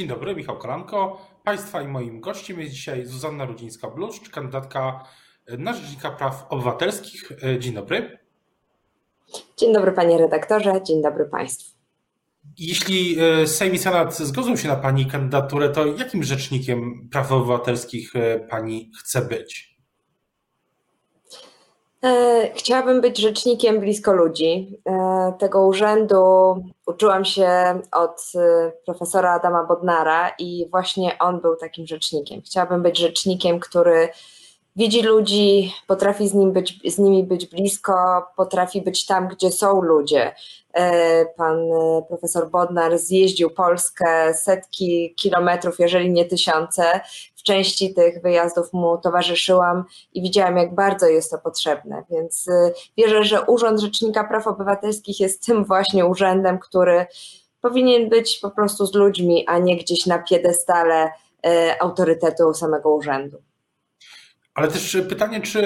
Dzień dobry, Michał Kolanko. Państwa i moim gościem jest dzisiaj Zuzanna Rudzińska-Bluszcz, kandydatka na Rzecznika Praw Obywatelskich. Dzień dobry. Dzień dobry panie redaktorze, dzień dobry państwu. Jeśli e, Sejm i Senat zgodzą się na pani kandydaturę, to jakim rzecznikiem praw obywatelskich e, pani chce być? E, chciałabym być rzecznikiem blisko ludzi. Tego urzędu uczyłam się od profesora Adama Bodnara i właśnie on był takim rzecznikiem. Chciałabym być rzecznikiem, który widzi ludzi, potrafi z, nim być, z nimi być blisko, potrafi być tam, gdzie są ludzie. E, pan e, profesor Bodnar zjeździł Polskę setki kilometrów, jeżeli nie tysiące. W części tych wyjazdów mu towarzyszyłam i widziałam, jak bardzo jest to potrzebne. Więc e, wierzę, że Urząd Rzecznika Praw Obywatelskich jest tym właśnie urzędem, który powinien być po prostu z ludźmi, a nie gdzieś na piedestale autorytetu samego urzędu. Ale też pytanie, czy,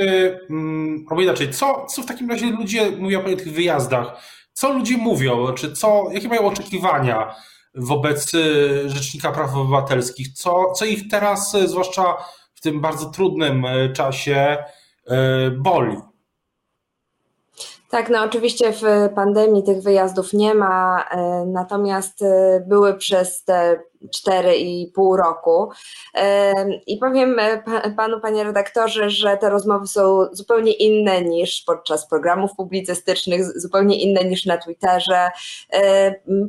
mm, albo inaczej, co, co w takim razie ludzie mówią o tych wyjazdach? Co ludzie mówią? Czy co, jakie mają oczekiwania wobec Rzecznika Praw Obywatelskich? Co, co ich teraz, zwłaszcza w tym bardzo trudnym e, czasie, boli? Tak, no oczywiście w pandemii tych wyjazdów nie ma, e, natomiast e, były przez te 4,5 roku. E, I powiem panu, panie redaktorze, że te rozmowy są zupełnie inne niż podczas programów publicystycznych, zupełnie inne niż na Twitterze.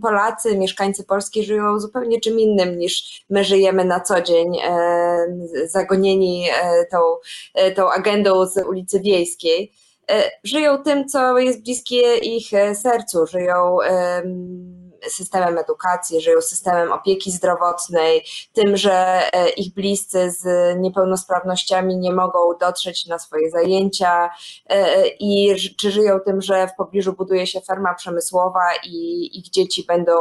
Polacy, mieszkańcy Polski żyją zupełnie czym innym niż my żyjemy na co dzień, zagonieni tą, tą agendą z ulicy Wiejskiej. E, żyją tym, co jest bliskie ich e, sercu, żyją systemem edukacji, żyją systemem opieki zdrowotnej, tym, że e, ich bliscy z niepełnosprawnościami nie mogą dotrzeć na swoje zajęcia. I czy żyją tym, że w pobliżu buduje się ferma przemysłowa i ich dzieci będą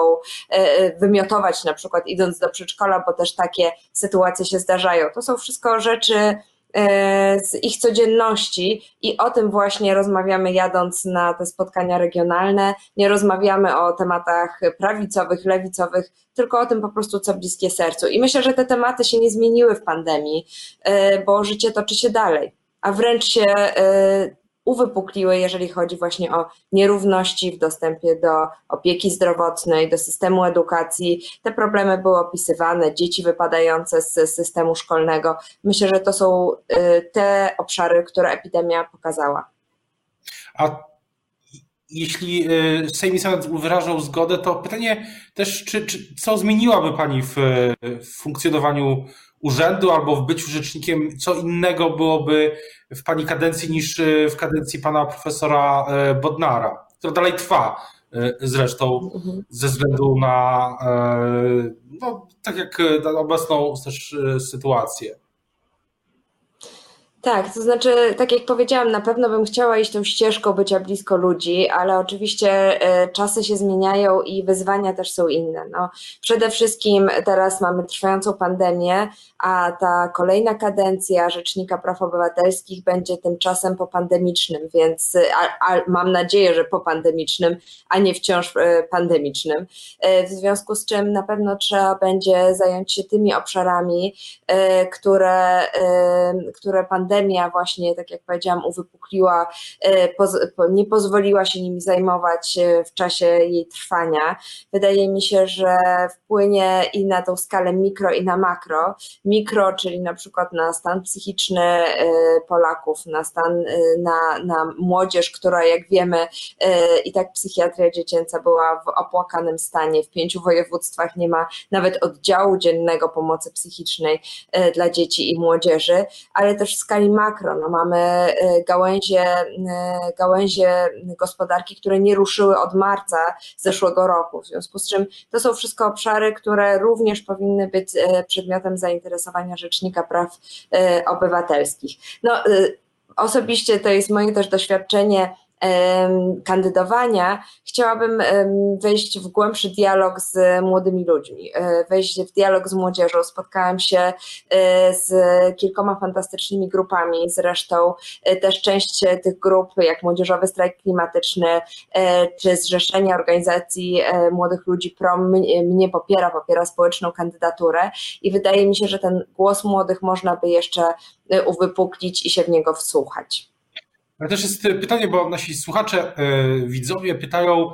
wymiotować na przykład idąc do przedszkola, bo też takie sytuacje się zdarzają. To są wszystko rzeczy, z ich codzienności i o tym właśnie rozmawiamy jadąc na te spotkania regionalne. Nie rozmawiamy o tematach prawicowych, lewicowych, tylko o tym po prostu, co bliskie sercu. I myślę, że te tematy się nie zmieniły w pandemii, e, bo życie toczy się dalej, a wręcz się e, uwypukliły, jeżeli chodzi właśnie o nierówności w dostępie do opieki zdrowotnej, do systemu edukacji. Te problemy były opisywane, dzieci wypadające z systemu szkolnego. Myślę, że to są y, te obszary, które epidemia pokazała. A jeśli y, Sejm i Senat wyrażał zgodę, to pytanie też, czy, czy co zmieniłaby Pani w, w funkcjonowaniu urzędu albo w byciu rzecznikiem, co innego byłoby w pani kadencji niż e, w kadencji pana profesora e, Bodnara, która dalej trwa e, zresztą mhm. ze względu na, no, tak jak na obecną też sytuację. Tak, to znaczy, tak jak powiedziałam, na pewno bym chciała iść tą ścieżką bycia blisko ludzi, ale oczywiście e, czasy się zmieniają i wyzwania też są inne. No, przede wszystkim teraz mamy trwającą pandemię, a ta kolejna kadencja Rzecznika Praw Obywatelskich będzie tym czasem popandemicznym, więc a, a mam nadzieję, że popandemicznym, a nie wciąż e, pandemicznym. E, w związku z czym na pewno trzeba będzie zająć się tymi obszarami, które, które pandemia pandemia właśnie, tak jak powiedziałam, uwypukliła, e, nie pozwoliła się nimi zajmować e, w czasie jej trwania. Wydaje mi się, że wpłynie i na tą skalę mikro i na makro. Mikro, czyli na przykład na stan psychiczny e, Polaków, na stan, na, na młodzież, która jak wiemy i tak psychiatria dziecięca była w opłakanym stanie. W pięciu województwach nie ma nawet oddziału dziennego pomocy psychicznej dla dzieci i młodzieży, ale też w skali skali makro. No mamy y, gałęzie, y, gałęzie gospodarki, które nie ruszyły od marca zeszłego roku. W związku z czym to są wszystko obszary, które również powinny być y, przedmiotem zainteresowania Rzecznika Praw Obywatelskich. No, osobiście to jest moje też doświadczenie kandydowania, chciałabym wejść w głębszy dialog z młodymi ludźmi, e, wejść w dialog z młodzieżą. Spotkałam się e, z kilkoma fantastycznymi grupami, zresztą e, też część tych grup, jak Młodzieżowy Strajk Klimatyczny, czy Zrzeszenie Organizacji Młodych Ludzi PROM mnie popiera, popiera społeczną kandydaturę i wydaje mi się, że ten głos młodych można by jeszcze uwypuklić i się w niego wsłuchać. Ale też jest pytanie, bo nasi słuchacze, widzowie pytają,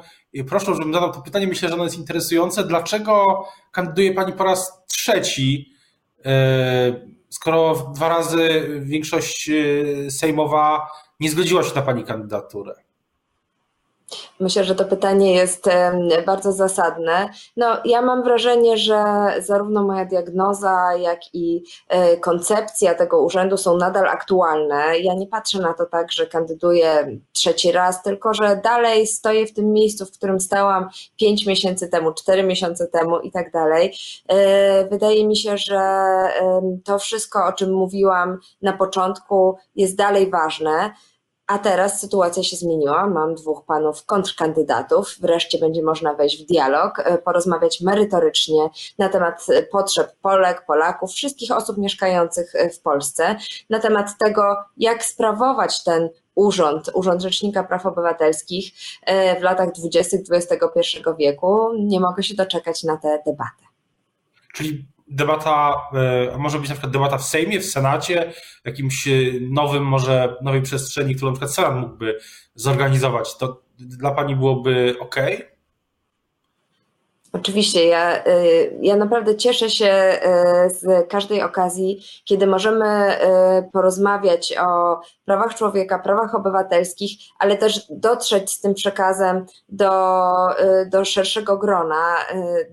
proszę, żebym zadał to pytanie, myślę, że ono jest interesujące. Dlaczego kandyduje Pani po raz trzeci, skoro dwa razy większość sejmowa nie zgodziła się na Pani kandydaturę? Myślę, że to pytanie jest bardzo zasadne. No, ja mam wrażenie, że zarówno moja diagnoza, jak i e, koncepcja tego urzędu są nadal aktualne. Ja nie patrzę na to tak, że kandyduję trzeci raz, tylko że dalej stoję w tym miejscu, w którym stałam pięć miesięcy temu, cztery miesiące temu i tak dalej. E, wydaje mi się, że to wszystko, o czym mówiłam na początku, jest dalej ważne. A teraz sytuacja się zmieniła. Mam dwóch panów kontrkandydatów. Wreszcie będzie można wejść w dialog, e, porozmawiać merytorycznie na temat potrzeb Polek, Polaków, wszystkich osób mieszkających e, w Polsce, na temat tego, jak sprawować ten urząd, Urząd Rzecznika Praw Obywatelskich e, w latach 20. XXI wieku. Nie mogę się doczekać na tę debatę. Czyli debata, e, może być na przykład debata w Sejmie, w Senacie, w jakimś e, nowym, może nowej przestrzeni, którą na przykład Senat mógłby zorganizować. To dla Pani byłoby ok? Oczywiście, ja, y, ja naprawdę cieszę się y, z każdej okazji, kiedy możemy y, porozmawiać o prawach człowieka, prawach obywatelskich, ale też dotrzeć z tym przekazem do, do szerszego grona.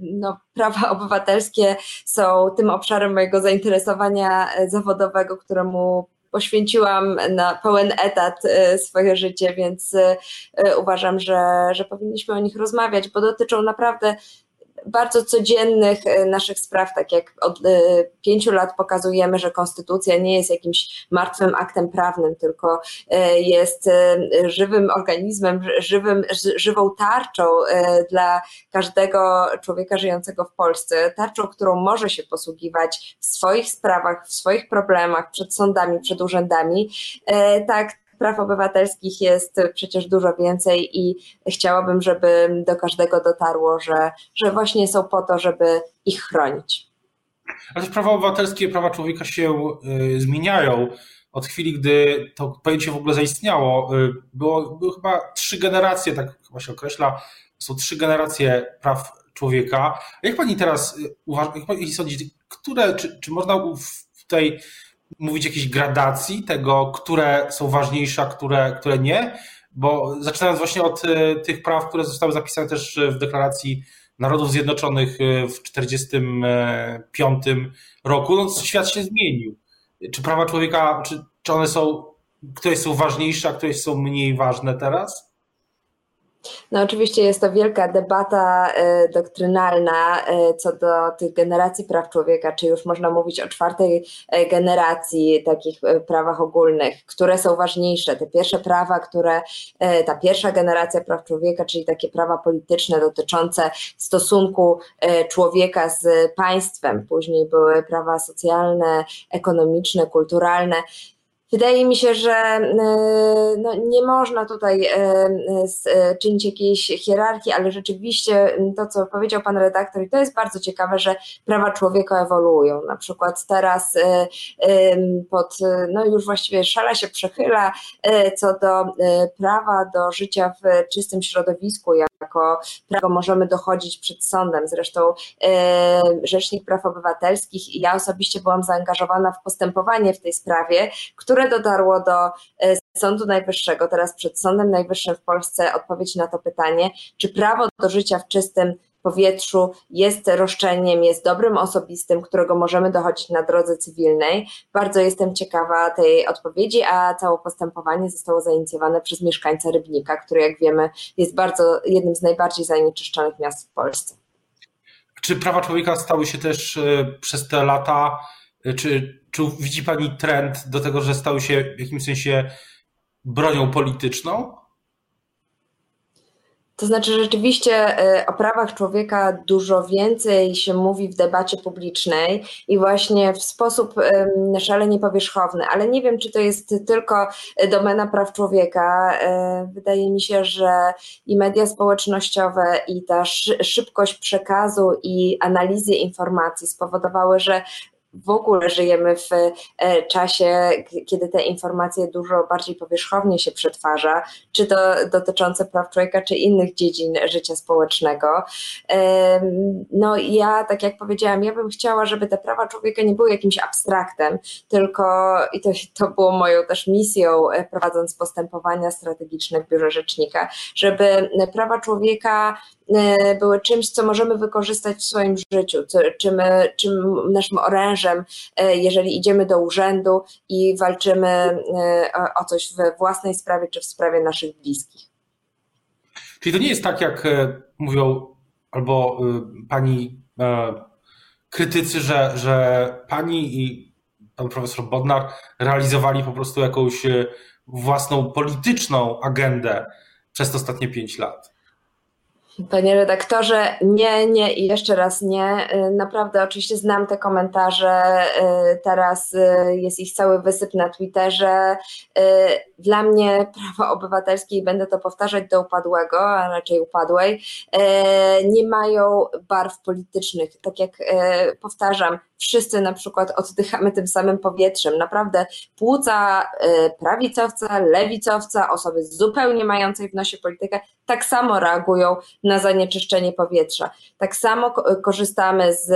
No, prawa obywatelskie są tym obszarem mojego zainteresowania zawodowego, któremu poświęciłam na pełen etat swoje życie, więc uważam, że, że powinniśmy o nich rozmawiać, bo dotyczą naprawdę bardzo codziennych e, naszych spraw, tak jak od e, pięciu lat pokazujemy, że konstytucja nie jest jakimś martwym aktem prawnym, tylko e, jest żywym organizmem, żywym, żywą tarczą dla każdego człowieka żyjącego w Polsce, tarczą, którą może się posługiwać w swoich sprawach, w swoich problemach, przed sądami, przed urzędami. Tak, praw obywatelskich jest przecież dużo więcej i chciałabym, żeby do każdego dotarło, że, że właśnie są po to, żeby ich chronić. Ale też prawa obywatelskie, prawa człowieka się y, zmieniają. Od chwili, gdy to pojęcie w ogóle zaistniało, y, było, były chyba trzy generacje, tak chyba się określa, są trzy generacje praw człowieka. Jak pani teraz y, uważa, jak pani sądzi, które, czy, czy można tutaj mówić jakiejś gradacji tego, które są ważniejsze, a które, które nie, bo zaczynając właśnie od e, tych praw, które zostały zapisane też w deklaracji Narodów Zjednoczonych e, w 1945 roku, no, świat się zmienił. Czy prawa człowieka, czy, czy one są, któreś są ważniejsze, a któreś są mniej ważne teraz? No oczywiście jest to wielka debata e, doktrynalna e, co do tych generacji praw człowieka, czy już można mówić o czwartej e, generacji takich prawach ogólnych, które są ważniejsze. Te pierwsze prawa, które ta pierwsza generacja praw człowieka, czyli takie prawa polityczne dotyczące stosunku człowieka z państwem, później były prawa socjalne, ekonomiczne, kulturalne. Wydaje mi się, że e, no, nie można tutaj e, e, czynić jakiejś hierarchii, ale rzeczywiście to, co powiedział pan redaktor, i to jest bardzo ciekawe, że prawa człowieka ewoluują. Na przykład teraz pod, no już właściwie szala się przechyla co do prawa do życia w czystym środowisku, jako prawo możemy dochodzić przed sądem. Zresztą Rzecznik Praw Obywatelskich i ja osobiście byłam zaangażowana w postępowanie w tej sprawie, które które dotarło do e, Sądu Najwyższego, teraz przed Sądem Najwyższym w Polsce odpowiedź na to pytanie, czy prawo do życia w czystym powietrzu jest roszczeniem, jest dobrym osobistym, którego możemy dochodzić na drodze cywilnej. Bardzo jestem ciekawa tej odpowiedzi, a całe postępowanie zostało zainicjowane przez mieszkańca Rybnika, który jak wiemy jest bardzo jednym z najbardziej zanieczyszczonych miast w Polsce. Czy prawa człowieka stały się też e, przez te lata, czy czy widzi Pani trend do tego, że stały się w jakimś sensie bronią polityczną? To znaczy, rzeczywiście y, o prawach człowieka dużo więcej się mówi w debacie publicznej i właśnie w sposób szalenie powierzchowny, ale nie wiem, czy to jest tylko domena praw człowieka. Y, wydaje mi się, że i media społecznościowe, i ta szybkość przekazu i analizy informacji spowodowały, że w ogóle żyjemy w e, czasie, kiedy te informacje dużo bardziej powierzchownie się przetwarza, czy to dotyczące praw człowieka, czy innych dziedzin życia społecznego. No ja, tak jak powiedziałam, ja bym chciała, żeby te prawa człowieka nie były jakimś abstraktem, tylko i to, to było moją też misją, e, prowadząc postępowania strategiczne w Biurze Rzecznika, żeby prawa człowieka E, były czymś, co możemy wykorzystać w swoim życiu, co, czym, czym naszym orężem, e, jeżeli idziemy do urzędu i walczymy e, o coś w własnej sprawie czy w sprawie naszych bliskich. Czyli to nie jest tak, jak mówią albo pani krytycy, że, że pani i pan profesor Bodnar realizowali po prostu jakąś własną polityczną agendę przez te ostatnie pięć lat. Panie redaktorze, nie, nie i jeszcze raz nie. Y, naprawdę, oczywiście znam te komentarze. Y, teraz y, jest ich cały wysyp na Twitterze. Dla mnie prawa obywatelskie, i będę to powtarzać do upadłego, a raczej upadłej, nie mają barw politycznych. Tak jak powtarzam, wszyscy na przykład oddychamy tym samym powietrzem. Naprawdę płuca prawicowca, lewicowca, osoby zupełnie mającej w nosie politykę, tak samo reagują na zanieczyszczenie powietrza. Tak samo korzystamy z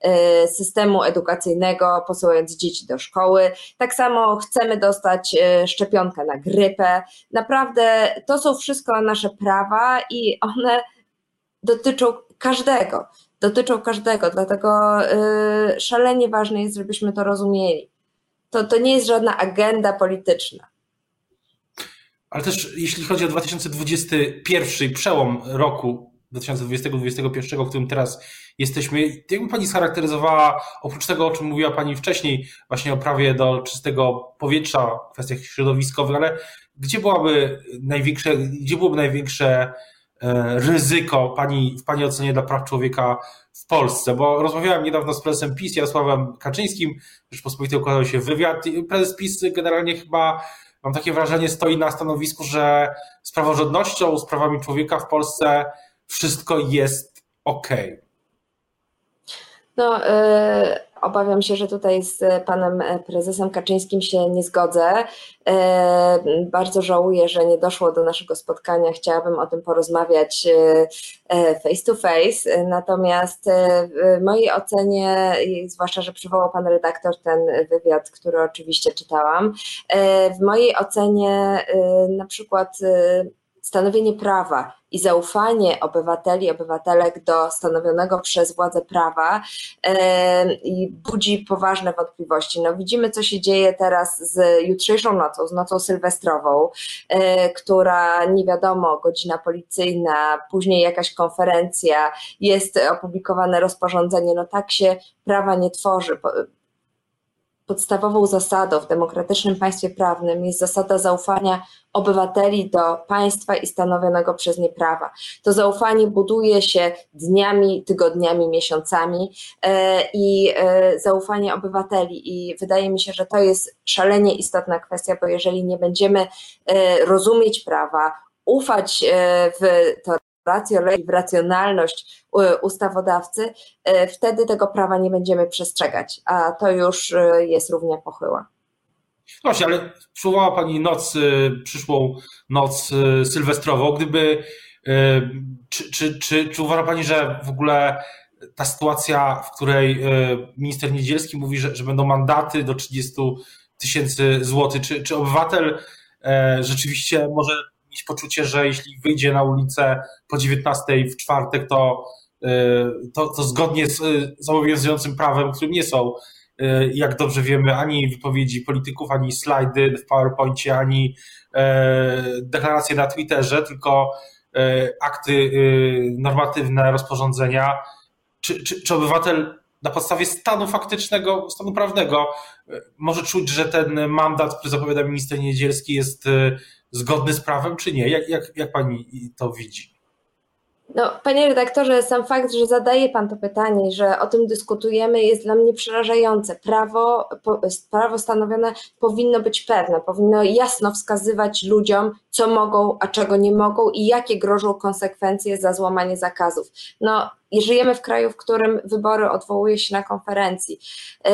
e, systemu edukacyjnego, posyłając dzieci do szkoły. Tak samo chcemy dostać e, szczepionkę na grypę. Naprawdę to są wszystko nasze prawa i one dotyczą każdego. Dotyczą każdego, dlatego e, szalenie ważne jest, żebyśmy to rozumieli. To, to nie jest żadna agenda polityczna. Ale też jeśli chodzi o 2021 przełom roku 2020-2021, w którym teraz jesteśmy, jakby Pani scharakteryzowała, oprócz tego, o czym mówiła Pani wcześniej, właśnie o prawie do czystego powietrza, kwestiach środowiskowych, ale gdzie byłaby największe, gdzie byłoby największe ryzyko Pani, w Pani ocenie dla praw człowieka w Polsce? Bo rozmawiałem niedawno z prezesem PiS, Jarosławem Kaczyńskim, Rzeczpospolitej układał się wywiad prezes PiS generalnie chyba mam takie wrażenie, stoi na stanowisku, że z praworządnością, z prawami człowieka w Polsce wszystko jest ok. No, y, obawiam się, że tutaj z panem prezesem Kaczyńskim się nie zgodzę. Y, bardzo żałuję, że nie doszło do naszego spotkania. Chciałabym o tym porozmawiać y, face to face. Natomiast w mojej ocenie, zwłaszcza, że przywołał pan redaktor ten wywiad, który oczywiście czytałam, w mojej ocenie na przykład stanowienie prawa i zaufanie obywateli, obywatelek do stanowionego przez władze prawa i budzi poważne wątpliwości. No, widzimy, co się dzieje teraz z jutrzejszą nocą, z nocą sylwestrową, e, która nie wiadomo, godzina policyjna, później jakaś konferencja, jest opublikowane rozporządzenie. No tak się prawa nie tworzy podstawową zasadą w demokratycznym państwie prawnym jest zasada zaufania obywateli do państwa i stanowionego przez nie prawa. To zaufanie buduje się dniami, tygodniami, miesiącami e, i e, zaufanie obywateli. I wydaje mi się, że to jest szalenie istotna kwestia, bo jeżeli nie będziemy e, rozumieć prawa, ufać w to w racjonalność ustawodawcy, wtedy tego prawa nie będziemy przestrzegać, a to już jest równia pochyła. Właśnie, ale przywołała Pani noc, y, przyszłą noc sylwestrową. Gdyby, czy, czy, czy, czy uważa Pani, że w ogóle ta sytuacja, w której minister Niedzielski mówi, że, że będą mandaty do 30 tysięcy złotych, czy, czy obywatel rzeczywiście może mieć poczucie, że jeśli wyjdzie na ulicę po 19 w czwartek, to, to, to zgodnie z, z obowiązującym prawem, którym nie są E, jak dobrze wiemy, ani wypowiedzi polityków, ani slajdy w PowerPoincie, ani e, deklaracje na Twitterze, tylko e, akty normatywne, rozporządzenia. Czy, czy, czy obywatel na podstawie stanu faktycznego, stanu prawnego może czuć, że ten mandat, który zapowiada minister Niedzielski jest zgodny z prawem, czy nie? Jak, jak, jak pani to widzi? No, panie redaktorze, sam fakt, że zadaje pan to pytanie, że o tym dyskutujemy, jest dla mnie przerażające. Prawo, prawo stanowione powinno być pewne, powinno jasno wskazywać ludziom, co mogą, a czego nie mogą i jakie grożą konsekwencje za złamanie zakazów. No, żyjemy w kraju, w którym wybory odwołuje się na konferencji. Yy,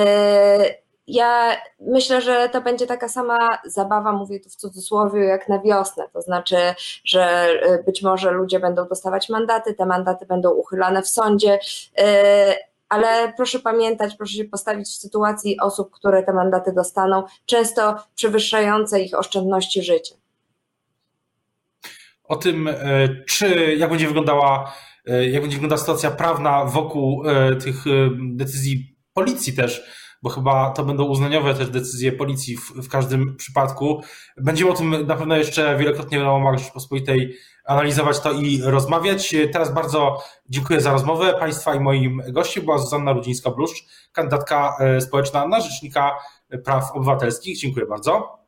ja myślę, że to będzie taka sama zabawa, mówię tu w cudzysłowie, jak na wiosnę. To znaczy, że e, być może ludzie będą dostawać mandaty, te mandaty będą uchylane w sądzie, e, ale proszę pamiętać, proszę się postawić w sytuacji osób, które te mandaty dostaną, często przewyższające ich oszczędności życia. O tym, e, czy jak będzie wyglądała, jak będzie wyglądała sytuacja prawna wokół tych decyzji policji też, bo chyba to będą uznaniowe też decyzje policji w, w każdym przypadku. Będziemy o tym na pewno jeszcze wielokrotnie na łamach Rzeczpospolitej analizować to i rozmawiać. Teraz bardzo dziękuję za rozmowę Państwa i moim gościem była Zuzanna Rudzińska-Bluszcz, kandydatka e, społeczna na Rzecznika Praw Obywatelskich. Dziękuję bardzo.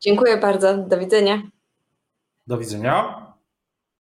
Dziękuję bardzo. Do widzenia. Do widzenia.